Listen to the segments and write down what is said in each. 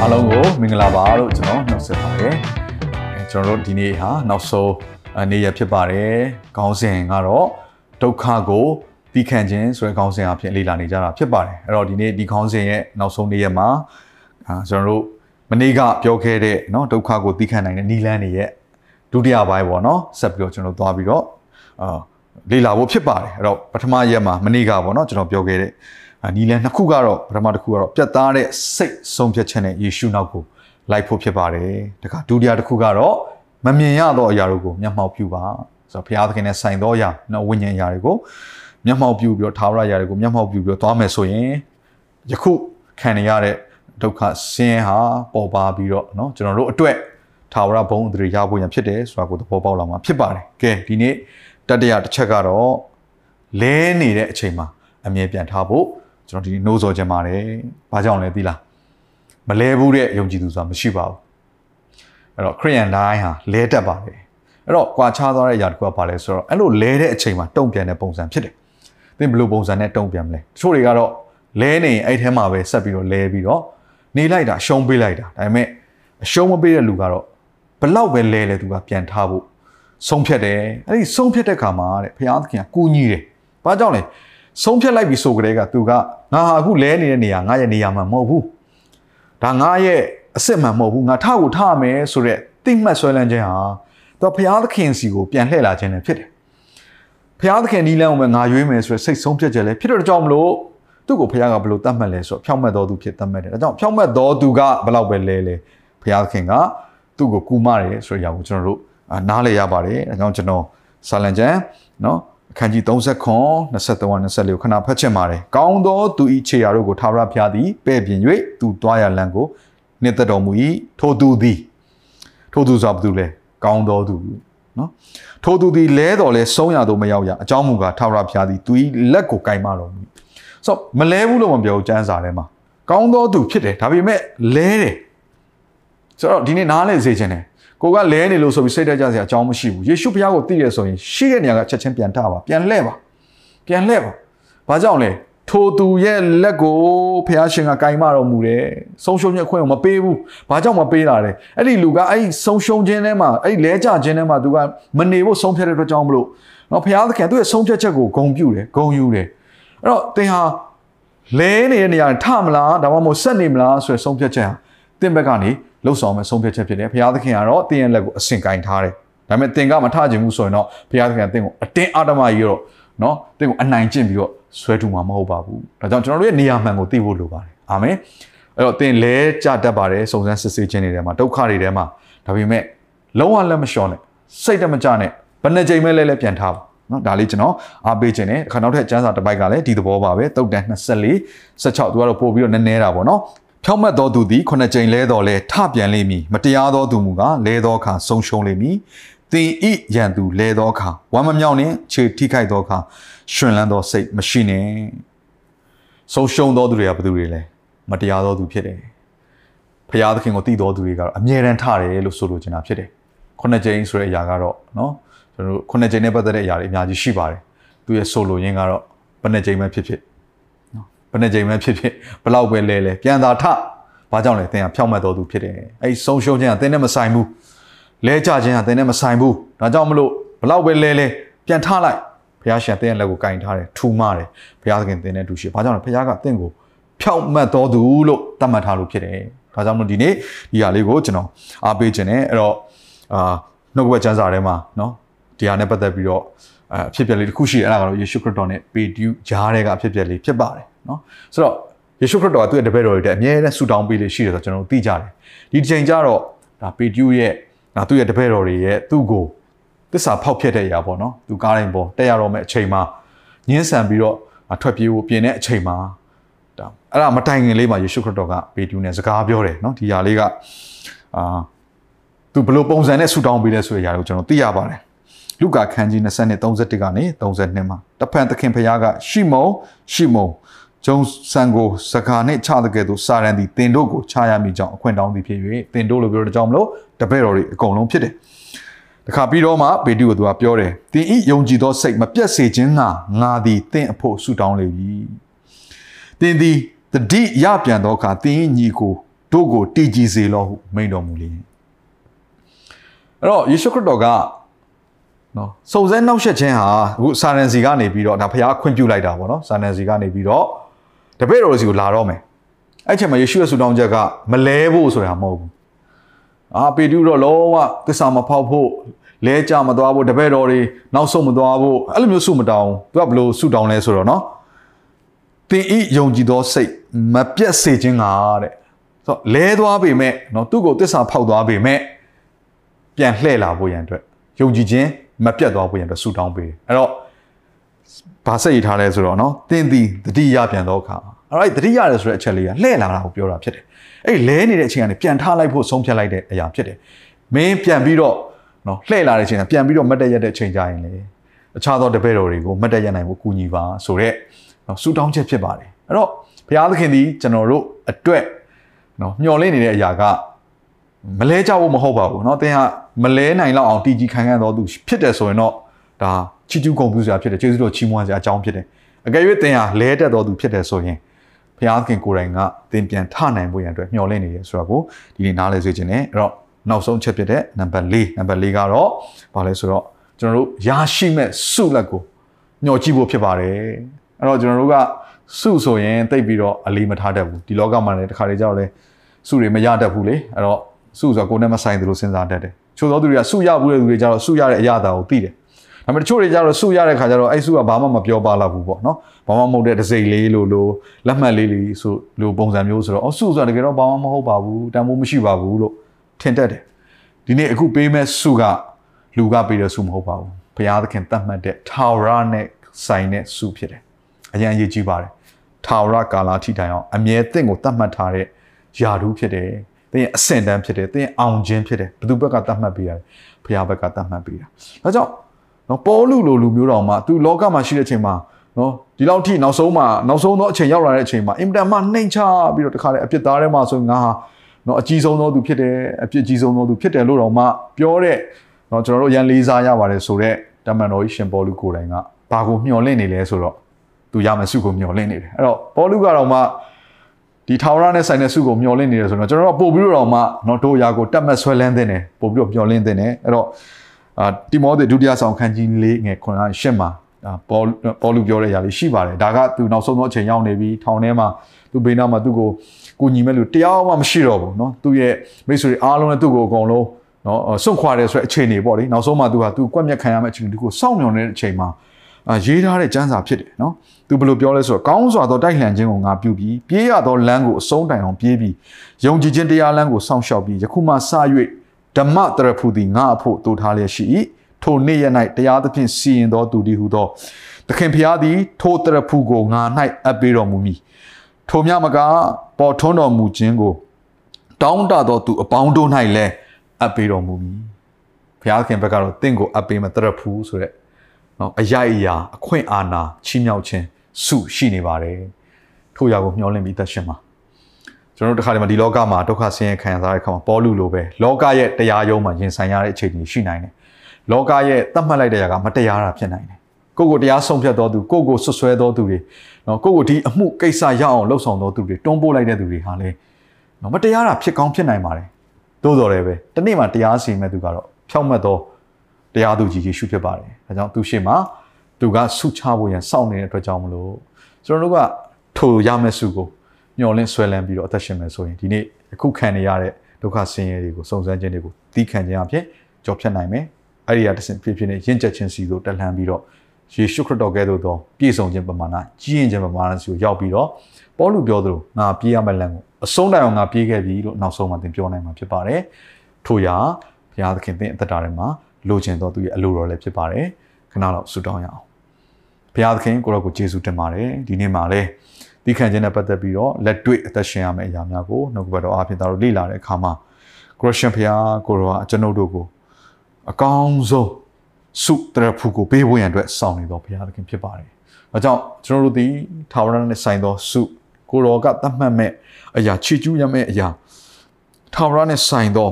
အားလုံးကိုမင်္ဂလာပါလို့ကျွန်တော်နှုတ်ဆက်ပါတယ်အဲကျွန်တော်တို့ဒီနေ့ဟာနောက်ဆုံးနေ့ရက်ဖြစ်ပါတယ်ခေါင်းစဉ်ကတော့ဒုက္ခကိုပြီးခံခြင်းဆိုတဲ့ခေါင်းစဉ်အဖြစ်လေ့လာနေကြတာဖြစ်ပါတယ်အဲ့တော့ဒီနေ့ဒီခေါင်းစဉ်ရဲ့နောက်ဆုံးနေ့ရက်မှာအာကျွန်တော်တို့မနေ့ကပြောခဲ့တဲ့เนาะဒုက္ခကိုသိခံနိုင်တဲ့နီလန်းတွေရဲ့ဒုတိယပိုင်းပေါ့เนาะဆက်ပြီးတော့ကျွန်တော်သွားပြီးတော့အာလေ့လာဖို့ဖြစ်ပါတယ်အဲ့တော့ပထမရက်မှာမနေ့ကပေါ့เนาะကျွန်တော်ပြောခဲ့တဲ့ နီလန်နှစ်ခုကတော့ပထမတစ်ခုကတော့ပြတ်သားတဲ့စိတ်ဆုံးဖြတ်ချက်နဲ့ယေရှုနောက်ကိုလိုက်ဖို့ဖြစ်ပါတယ်။ဒါကဒုတိယတစ်ခုကတော့မမြင်ရသောအရာတို့ကိုမျက်မှောက်ပြုပါ။ဆိုတော့ဘုရားသခင်နဲ့ဆိုင်သောအရာနော်ဝိညာဉ်အရာတွေကိုမျက်မှောက်ပြုပြီးတော့သာဝရအရာတွေကိုမျက်မှောက်ပြုပြီးတော့သွားမယ်ဆိုရင်ယခုခံနေရတဲ့ဒုက္ခဆင်းရဲဟာပေါ်ပါပြီးတော့နော်ကျွန်တော်တို့အတွက်သာဝရဘုံအတ္တရဖို့ရန်ဖြစ်တယ်ဆိုတာကိုသဘောပေါက်လာမှာဖြစ်ပါတယ်။ကဲဒီနေ့တတိယတစ်ချက်ကတော့လဲနေတဲ့အချိန်မှာအမြဲပြန်ထားဖို့ ကျွန်တော်ဒီနှိုးဆော်ခြင်းပါတယ်။ဘာကြောင့်လဲသိလား။မလဲဘူးတဲ့ယုံကြည်သူဆိုတာမရှိပါဘူး။အဲ့တော့ခရိယန်တိုင်းဟာလဲတတ်ပါတယ်။အဲ့တော့ကွာခြားသွားတဲ့အရာတစ်ခုကဘာလဲဆိုတော့အဲ့လိုလဲတဲ့အချိန်မှာတုံ့ပြန်တဲ့ပုံစံဖြစ်တယ်။သင်ဘယ်လိုပုံစံနဲ့တုံ့ပြန်မလဲ။တချို့တွေကတော့လဲနေအဲ့ထဲမှာပဲဆက်ပြီးတော့လဲပြီးတော့နေလိုက်တာရှုံးပေးလိုက်တာ။ဒါပေမဲ့အရှုံးမပေးတဲ့လူကတော့ဘလောက်ပဲလဲလဲသူကပြန်ထားဖို့ဆုံးဖြတ်တယ်။အဲ့ဒီဆုံးဖြတ်တဲ့ခါမှာတဲ့ဘုရားသခင်ကကူညီတယ်။ဘာကြောင့်လဲ။ ဆုံးဖြတ်လိုက်ပြီဆိုကြတဲ့ကသူကငါဟာအခုလဲနေတဲ့နေရာငါရဲ့နေရာမှမဟုတ်ဘူးဒါငါရဲ့အစ်စ်မှမဟုတ်ဘူးငါထကိုထမယ်ဆိုတော့တိမှတ်ဆွဲလန်းခြင်းဟာသူဘုရားသခင်စီကိုပြန်လှည့်လာခြင်းလည်းဖြစ်တယ်ဘုရားသခင်ဒီလမ်းကိုပဲငါရွေးမယ်ဆိုတော့စိတ်ဆုံးဖြတ်ချက်လည်းဖြစ်တော့ကြောင့်မလို့သူ့ကိုဘုရားကဘယ်လိုတတ်မှတ်လဲဆိုတော့ဖြောင့်မတ်တော်သူဖြစ်တတ်မှတ်တယ်ဒါကြောင့်ဖြောင့်မတ်တော်သူကဘယ်လောက်ပဲလဲလဲဘုရားသခင်ကသူ့ကိုကူမတယ်ဆိုတဲ့အရာကိုကျွန်တော်တို့နားလည်ရပါတယ်ဒါကြောင့်ကျွန်တော်ဆာလန်ကျန်နော် အခန်းကြီး30ခွန်23 24ကိုခဏဖတ်ချင်ပါတယ်။ကောင်းသောသူဤခြေရာတို့ကိုထာဝရဘုရားသည်ပဲ့ပြင်၍သူသွားရလမ်းကိုနှစ်သက်တော်မူ၏ထိုသူသည်ထိုသူဆိုဘယ်သူလဲကောင်းသောသူနော်ထိုသူသည်လဲတော်လဲဆုံးရတော့မရောက်ရအကြောင်းမူကားထာဝရဘုရားသည်သူဤလက်ကိုကင်မတော်မူဆိုမလဲဘူးလို့မပြောကျမ်းစာထဲမှာကောင်းသောသူဖြစ်တယ်ဒါပေမဲ့လဲတယ်ဆိုတော့ဒီနေ့နားလဲစေခြင်းတယ် ကိုကလဲနေလို့ဆိုပြီးစိတ်တက်ကြစရာအကြောင်းမရှိဘူးယေရှုဘုရားကိုသိရဆိုရင်ရှိတဲ့နေရာကချက်ချင်းပြန်ထပါပြန်လှဲ့ပါပြန်လှဲ့ပါဘာကြောင့်လဲထိုသူရဲ့လက်ကိုဘုရားရှင်ကကင်မတော်မူတယ်ဆုံးရှုံးခြင်းအခွင့်ကိုမပေးဘူးဘာကြောင့်မပေးတာလဲအဲ့ဒီလူကအဲ့ဒီဆုံးရှုံးခြင်းထဲမှာအဲ့ဒီလဲကျခြင်းထဲမှာသူကမနေဖို့ဆုံးဖြတ်တဲ့အတွက်ကြောင့်မလို့နော်ဘုရားသခင်သူ့ရဲ့ဆုံးဖြတ်ချက်ကိုဂုံပြုတယ်ဂုံယူတယ်အဲ့တော့သင်ဟာလဲနေတဲ့နေရာထမလားဒါမှမဟုတ်ဆက်နေမလားဆိုရယ်ဆုံးဖြတ်ချက်ဟာသင်ဘက်ကနေ လှုပ်ဆောင်မဲ့ဆုံးဖြတ်ချက်ဖြစ်တယ်ဘုရားသခင်ကတော့တင်းရဲ့လက်ကိုအစင်ကင်ထားတယ်ဒါပေမဲ့တင်ကမထခြင်းဘူးဆိုရင်တော့ဘုရားသခင်ကတင်းကိုအတင်းအာတမကြီးတော့နော်တင်းကိုအနိုင်ကျင့်ပြီးတော့ဆွဲထူမှာမဟုတ်ပါဘူးဒါကြောင့်ကျွန်တော်တို့ရဲ့နေရာမှန်ကိုသိဖို့လိုပါတယ်အာမင်အဲ့တော့တင်လဲကြတတ်ပါတယ်စုံစမ်းစစ်ဆေးခြင်းတွေထဲမှာဒုက္ခတွေထဲမှာဒါပေမဲ့လုံးဝလက်မလျှော့နဲ့စိတ်တမကြနဲ့ဘယ်နှကြိမ်မဲ့လဲလဲပြန်ထားပါနော်ဒါလေးကျွန်တော်အားပေးခြင်းနဲ့အခါနောက်ထပ်ကျမ်းစာတစ်ပိုက်ကလည်းဒီသဘောပါပဲတုတ်တန်24 16သူကတော့ပို့ပြီးတော့နည်းနည်းတာပေါ့နော် ဖြောက်မတ်သောသူသည်ခုနှစ်ကြိမ်လဲတော်လဲထပြန်လိမ့်မည်မတရားသောသူမူကားလဲသောအခါဆုံးရှုံးလိမ့်မည်သင်ဤရန်သူလဲသောအခါဝမ်းမမြောက်နှင့်ခြေထိခိုက်သောအခါရှင်လန်းသောစိတ်မရှိနှင့်ဆုံးရှုံးသောသူတွေကဘယ်သူတွေလဲမတရားသောသူဖြစ်တယ်ဖျားသခင်ကိုတည်တော်သူတွေကတော့အမြဲတမ်းထတယ်လို့ဆိုလိုချင်တာဖြစ်တယ်ခုနှစ်ကြိမ်ဆိုတဲ့အရာကတော့နော်ကျွန်တော်တို့ခုနှစ်ကြိမ်နဲ့ပတ်သက်တဲ့အရာတွေအများကြီးရှိပါတယ်သူရဲ့ဆိုလိုရင်းကတော့ဘယ်နှစ်ကြိမ်ပဲဖြစ်ဖြစ် ဘယ်နှကြိမ်ပဲဖြစ်ဖြစ်ဘလောက်ပဲလဲလဲပြန်သာထဘာကြောင့်လဲသင်ကဖြောက်မှတ်တော်သူဖြစ်တယ်အဲ့ဆုံးရှုံးခြင်းကသင်နဲ့မဆိုင်ဘူးလဲကြခြင်းကသင်နဲ့မဆိုင်ဘူးဒါကြောင့်မလို့ဘလောက်ပဲလဲလဲပြန်ထလိုက်ဘုရားရှင်သင်ရဲ့လက်ကိုကင်ထားတယ်ထူမတယ်ဘုရားသခင်သင်နဲ့တူရှိဘာကြောင့်လဲဘုရားကသင်ကိုဖြောက်မှတ်တော်သူလို့သတ်မှတ်ထားလို့ဖြစ်တယ်ဒါကြောင့်မလို့ဒီနေ့ဒီဟာလေးကိုကျွန်တော်အားပေးခြင်းနဲ့အဲ့တော့အာနှုတ်ဘက်ကျမ်းစာထဲမှာเนาะဒီဟာနဲ့ပတ်သက်ပြီးတော့အဖြစ်ပြက်လေးတစ်ခုရှိတယ်အဲ့ဒါကတော့ယေရှုခရစ်တော်နဲ့ပေတူးဂျားတဲ့ကအဖြစ်ပြက်လေးဖြစ်ပါတယ် နော်ဆိုတော့ယေရှုခရစ်တော်ကသူ့ရဲ့တပည့်တော်တွေတဲ့အမြဲတမ်းဆူတောင်းပေးလေးရှိတယ်ဆိုတော့ကျွန်တော်တို့သိကြတယ်ဒီတစ်ချိန်ကျတော့ဒါပေတူးရဲ့ဒါသူ့ရဲ့တပည့်တော်တွေရဲ့သူ့ကိုသစ္စာဖောက်ဖျက်တဲ့အရာပေါ့နော်သူကားတိုင်းပေါ်တက်ရတော့မဲ့အချိန်မှာညှင်းဆန်ပြီးတော့ထွက်ပြေးဖို့ပြင်တဲ့အချိန်မှာဒါအဲ့ဒါမတိုင်ခင်လေးမှာယေရှုခရစ်တော်ကပေတူးနဲ့စကားပြောတယ်နော်ဒီຢာလေးကအာသူဘယ်လိုပုံစံနဲ့ဆူတောင်းပေးလဲဆိုတဲ့အရာကိုကျွန်တော်သိရပါတယ်လူကာခန်းကြီး20နဲ့31ကနေ32မှာတဖန်သခင်ဖခင်ကရှီမုန်ရှီမုန် ဂျုံဆန်ကိုစကားနဲ့ချတဲ့ကဲ့သို့စာရန်သည်တင်တို့ကိုချရမိကြောင်းအခွင့်တောင်းသည်ဖြစ်၍တင်တို့လိုပြောတဲ့ကြောင့်မလို့တပည့်တော်တွေအကုန်လုံးဖြစ်တယ်တခါပြီးတော့မှပေတုကိုသူကပြောတယ်တင်ဤယုံကြည်သောစိတ်မပြတ်စေခြင်းငါငါသည်တင့်အဖို့ဆုတောင်းလေပြီတင်သည်တတိရပြန်သောအခါတင်ဤညီကိုတို့ကိုတည်ကြည်စေလောဟုမိန်တော်မူလေအဲ့တော့ယေရှုခရစ်တော်ကနော်စုံစမ်းနှောက်ယှက်ခြင်းဟာအခုစာရန်စီကနေပြီးတော့ဒါဖခင်ခွင့်ပြုလိုက်တာပေါ့နော်စာရန်စီကနေပြီးတော့ တပည့်တော်စီကိုလာတော့မယ်အဲ့ချိန်မှာယေရှုရဲ့ဆုတောင်းချက်ကမလဲဖို့ဆိုတာမဟုတ်ဘူးအာပေတုတော့လောကသစ္စာမဖောက်ဖို့လဲကြမသွားဖို့တပည့်တော်တွေနောက်ဆုံးမသွားဖို့အဲ့လိုမျိုးဆုမတောင်းသူကဘယ်လိုဆုတောင်းလဲဆိုတော့နော်သင်ဤယုံကြည်သောစိတ်မပြတ်စေခြင်းကတဲ့ဆိုတော့လဲသွားပေမဲ့နော်သူ့ကိုသစ္စာဖောက်သွားပေမဲ့ပြန်လှည့်လာဖို့ရန်အတွက်ယုံကြည်ခြင်းမပြတ်သွားဖို့ရန်အတွက်ဆုတောင်းပေးတယ်အဲ့တော့ ဘာစိတ်ရထားလဲဆိုတော့နော်သင်သည်တတိယပြန်သောအခါအဲ့ဒါတတိယရဆိုတဲ့အချက်လေးကလှည့်လာတာကိုပြောတာဖြစ်တယ်အဲ့လဲနေတဲ့အချိန်ကနေပြန်ထားလိုက်ဖို့ဆုံးဖြတ်လိုက်တဲ့အရာဖြစ်တယ်မင်းပြန်ပြီးတော့နော်လှည့်လာတဲ့အချိန်ကပြန်ပြီးတော့မတ်တက်ရက်တဲ့အချိန်ကြရင်လေအခြားသောတပည့်တော်တွေကိုမတ်တက်ရက်နိုင်ဖို့ကူညီပါဆိုတော့နော်ဆူတောင်းချက်ဖြစ်ပါတယ်အဲ့တော့ဘုရားသခင်သည်ကျွန်တော်တို့အတွက်နော်မျှော်လင့်နေတဲ့အရာကမလဲကြဖို့မဟုတ်ပါဘူးเนาะသင်ဟာမလဲနိုင်လောက်အောင်တည်ကြည်ခံခံတော်သူဖြစ်တယ်ဆိုရင်တော့ဒါ ချီကျူးဂုဏ်ပြုစရာဖြစ်တယ်ကျေးဇူးတော်ချီးမွမ်းစရာအကြောင်းဖြစ်တယ်အကယ်၍သင်ဟာလဲတက်တော်သူဖြစ်တယ်ဆိုရင်ဘုရားသခင်ကိုယ်တိုင်ကသင်ပြန်ထနိုင်ဖို့ရန်အတွက်မျှော်လင့်နေတယ်ဆိုတော့ကိုဒီနေ့နားလဲစေခြင်းနဲ့အဲ့တော့နောက်ဆုံးချက်ဖြစ်တဲ့နံပါတ်၄နံပါတ်၄ကတော့ဘာလဲဆိုတော့ကျွန်တော်တို့ရရှိမဲ့စုလက်ကိုညှော်ကြည့်ဖို့ဖြစ်ပါတယ်အဲ့တော့ကျွန်တော်တို့ကစုဆိုရင်တိတ်ပြီးတော့အလေးမထားတတ်ဘူးဒီလောကမှာလည်းတစ်ခါလေကြောက်လဲစုတွေမရတတ်ဘူးလေအဲ့တော့စုဆိုကိုယ်နဲ့မဆိုင်သလိုစဉ်းစားတတ်တယ်ချို့သောသူတွေကစုရဘူးတဲ့သူတွေကြတော့စုရတဲ့အရာတာကိုသိတယ် ဒါပေမဲ့တချို့တွေကြတော့စုရတဲ့ခါကျတော့အဲ့စုကဘာမှမပြောပါတော့ဘူးပေါ့နော်ဘာမှမဟုတ်တဲ့ဒစိမ့်လေးလို့လို့လက်မှတ်လေးလေးဆိုလို့ပုံစံမျိုးဆိုတော့အော်စုဆိုတာတကယ်တော့ဘာမှမဟုတ်ပါဘူးတန်ဖိုးမရှိပါဘူးလို့ထင်တတ်တယ်ဒီနေ့အခုပေးမဲ့စုကလူကပေးတဲ့စုမဟုတ်ပါဘူးဘုရားသခင်တတ်မှတ်တဲ့ထာဝရနဲ့ဆိုင်တဲ့စုဖြစ်တယ်အရင်အရေးကြီးပါတယ်ထာဝရကာလထိတိုင်အောင်အမြဲတင့်ကိုတတ်မှတ်ထားတဲ့ယာဓုဖြစ်တယ်သင်ရဲ့အဆင့်တန်းဖြစ်တယ်သင်ရဲ့အောင်ခြင်းဖြစ်တယ်ဘယ်သူဘက်ကတတ်မှတ်ပေးရတယ်ဘုရားဘက်ကတတ်မှတ်ပေးတာဒါကြောင့် နော်ပေါလုလိုလူမျိုးတော်မှာသူလောကမှာရှိတဲ့အချိန်မှာနော်ဒီလောက်ထိနောက်ဆုံးမှာနောက်ဆုံးသောအချိန်ရောက်လာတဲ့အချိန်မှာအင်တန်မှနှိမ်ချပြီးတော့တခါလေအပြစ်သားထဲမှာဆိုငါဟာနော်အကြီးဆုံးသောသူဖြစ်တယ်အပြစ်ကြီးဆုံးသောသူဖြစ်တယ်လို့တော့မှပြောတဲ့နော်ကျွန်တော်တို့ရန်လေးစားရပါတယ်ဆိုတော့တမန်တော်ကြီးရှင်ပေါလုကိုယ်တိုင်ကဘာကိုမျှော်လင့်နေလဲဆိုတော့သူရမယ်စုကိုမျှော်လင့်နေတယ်အဲ့တော့ပေါလုကတော့မှဒီထာဝရနဲ့ဆိုင်တဲ့စုကိုမျှော်လင့်နေတယ်ဆိုတော့ကျွန်တော်တို့ပို့ပြီးတော့မှနော်တို့ရာကိုတက်မတ်ဆွဲလန်းတဲ့တယ်ပို့ပြီးတော့မျှော်လင့်တဲ့တယ်အဲ့တော့ အာတိမောသေဒုတိယဆောင်ခန်းကြီး၄ငယ်ခွန်အားရှစ်မှာပေါ်ပေါ်လူပြောတဲ့အရာလေးရှိပါတယ်ဒါကသူနောက်ဆုံးသောအချိန်ရောက်နေပြီထောင်ထဲမှာသူဘေးနားမှာသူ့ကိုကိုညီမဲ့လူတရားမှမရှိတော့ဘူးเนาะသူ့ရဲ့မိတ်ဆွေအားလုံးနဲ့သူ့ကိုအကုန်လုံးเนาะစွန့်ခွာတယ်ဆိုတဲ့အခြေအနေပေါ့လေနောက်ဆုံးမှသူဟာသူကွက်မြက်ခံရမယ့်အခြေအနေဒီကိုစောင့်မျှော်နေတဲ့အချိန်မှာအာရေးထားတဲ့စံစာဖြစ်တယ်เนาะသူဘယ်လိုပြောလဲဆိုတော့ကောင်းစွာသောတိုက်လှန်ခြင်းကိုငါပြုပြီးပြေးရသောလမ်းကိုအဆုံးတိုင်အောင်ပြေးပြီးယုံကြည်ခြင်းတရားလမ်းကိုစောင့်ရှောက်ပြီးယခုမှစ၍ ဓမ္မတရဖူသည်ငါအဖို့တူထားလျက်ရှိ၏ထိုနေ့ရက်၌တရားသဖြင့်စီရင်သောသူဒီဟုသောသခင်ဖျားသည် ထိုတရဖူကိုငါ၌အပ်ပေးတော်မူမည်ထိုမြမကပေါ်ထွန်းတော်မူခြင်းကို တောင်းတသောသူအပေါင်းတို့၌လည်းအပ်ပေးတော်မူမည်ဘုရားခင်ဘက်ကတော့တင့်ကိုအပ်ပေးမတရဖူဆိုတဲ့နော်အရာအရာအခွင့်အာဏာချီးမြှောက်ခြင်းစုရှိနေပါတယ်ထို့ရာကိုမျှော်လင့်ပြီးသက်ရှင်ပါ ကျွန်တော်တို့တခါတည်းမှာဒီလောကမှာဒုက္ခဆင်းရဲခံရတဲ့အခါမှာပေါ်လူလိုပဲလောကရဲ့တရားရုံးမှာရင်ဆိုင်ရတဲ့အခြေအနေရှိနိုင်တယ်လောကရဲ့တတ်မှတ်လိုက်တဲ့ຢာကမတရားတာဖြစ်နိုင်တယ်ကိုကိုတရားဆုံးဖြတ်တော်သူကိုကိုဆွဆွဲတော်သူတွေနော်ကိုကိုဒီအမှုကိစ္စရအောင်လှုပ်ဆောင်တော်သူတွေတွန်းပို့လိုက်တဲ့သူတွေဟာလေနော်မတရားတာဖြစ်ကောင်းဖြစ်နိုင်ပါတယ်သို့တော်လည်းပဲတနေ့မှတရားစီမဲ့သူကတော့ဖြောက်မှတ်သောတရားသူကြီးယေရှုဖြစ်ပါတယ်ဒါကြောင့်သူရှေ့မှာသူကဆုချဖို့ရန်စောင့်နေတဲ့အတွက်ကြောင့်မလို့ကျွန်တော်တို့ကထိုရမယ့်ဆုကို မျှော်လင့်ဆွဲလန်းပြီးတော့အသက်ရှင်မယ်ဆိုရင်ဒီနေ့အခုခံနေရတဲ့ဒုက္ခဆင်းရဲတွေကိုစုံစမ်းခြင်းတွေကိုသီးခံခြင်းအဖြစ်ကြော်ဖြတ်နိုင်မယ်အဲ့ဒီအတဆင်ဖြစ်ဖြစ်နဲ့ရင့်ကျက်ခြင်းစီကိုတက်လှမ်းပြီးတော့ယေရှုခရစ်တော်ကဲ့သို့သောပြည့်စုံခြင်းပမာဏကြီးရင်ခြင်းပမာဏစီကိုရောက်ပြီးတော့ပေါလုပြောသလိုငါပြေးရမယ့်လမ်းကိုအဆုံးတိုင်အောင်ငါပြေးခဲ့ပြီလို့နောက်ဆုံးမှသင်ပြောနိုင်မှာဖြစ်ပါတယ်ထို့ရာဘုရားသခင်သင်အသက်တာထဲမှာလိုချင်တော်သူရဲ့အလိုတော်လည်းဖြစ်ပါတယ်ခဏတော့ဆုတောင်းရအောင်ဘုရားသခင်ကိုရောကိုယေရှုတင်ပါတယ်ဒီနေ့မှာလည်း ဒီခံခြင်းနဲ့ပတ်သက်ပြီးတော့လက်တွေ့အသက်ရှင်ရမယ့်အရာများကိုနှုတ်ကပတ်တော်အားဖြင့်ဒါတို့လေ့လာတဲ့အခါမှာကိုရရှင်ဖျားကိုရောကျွန်ုပ်တို့ကိုအကောင်းဆုံးစုတရဖူကိုပေးဖို့ရန်အတွက်ဆောင်နေတော်ဘုရားသခင်ဖြစ်ပါတယ်။ဒါကြောင့်ကျွန်တော်တို့ဒီထာဝရနဲ့ဆိုင်သောစုကိုရောကသတ်မှတ်မဲ့အရာချီကျူးရမယ့်အရာထာဝရနဲ့ဆိုင်သော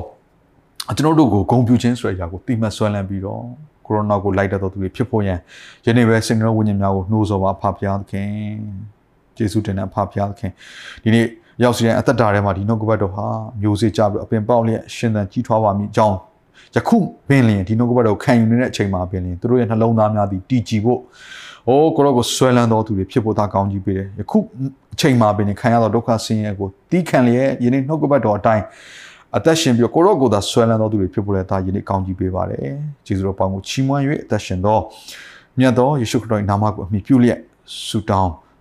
ကျွန်တော်တို့ကိုဂုံပြူခြင်းဆိုတဲ့အရာကိုတိမှတ်ဆွဲလန်းပြီးတော့ကိုရိုနာကိုလိုက်တတ်တော်သူတွေဖြစ်ဖို့ရန်ယနေ့ပဲစင်တော်ဝိညာဉ်များကိုနှိုးဆော်ပါဖဖျားသခင် ယေရှုတင်တဲ့ဖဖျားသခင်ဒီနေ့ရောက်စီတဲ့အသက်တာထဲမှာဒီနှုတ်ကပတ်တော်ဟာမျိုးစေ့ကြပြီးအပင်ပေါက်လျက်ရှင်သန်ကြီးထွားပါမည်အကြောင်းယခုပင်လျင်ဒီနှုတ်ကပတ်တော်ခံယူနေတဲ့အချိန်မှာပင်လျင်သူတို့ရဲ့နှလုံးသားများသည်တည်ကြည်ဖို့အိုးကိုရောကိုဆွဲလန်းတော်သူတွေဖြစ်ဖို့သာကောင်းကြီးပေးတယ်ယခုအချိန်မှာပင်ခံရသောဒုက္ခဆင်းရဲကိုတီးခံလျက်ယနေ့နှုတ်ကပတ်တော်အတိုင်းအသက်ရှင်ပြီးကိုရော့ကိုသာဆွဲလန်းတော်သူတွေဖြစ်ဖို့လည်းဒါယနေ့ကောင်းကြီးပေးပါတယ်ကျေးဇူးတော်ပေါင်းကိုချီးမွမ်း၍အသက်ရှင်သောမြတ်သောယေရှုခရစ်တော်၏နာမကိုအမိပြုလျက်ဆုတောင်း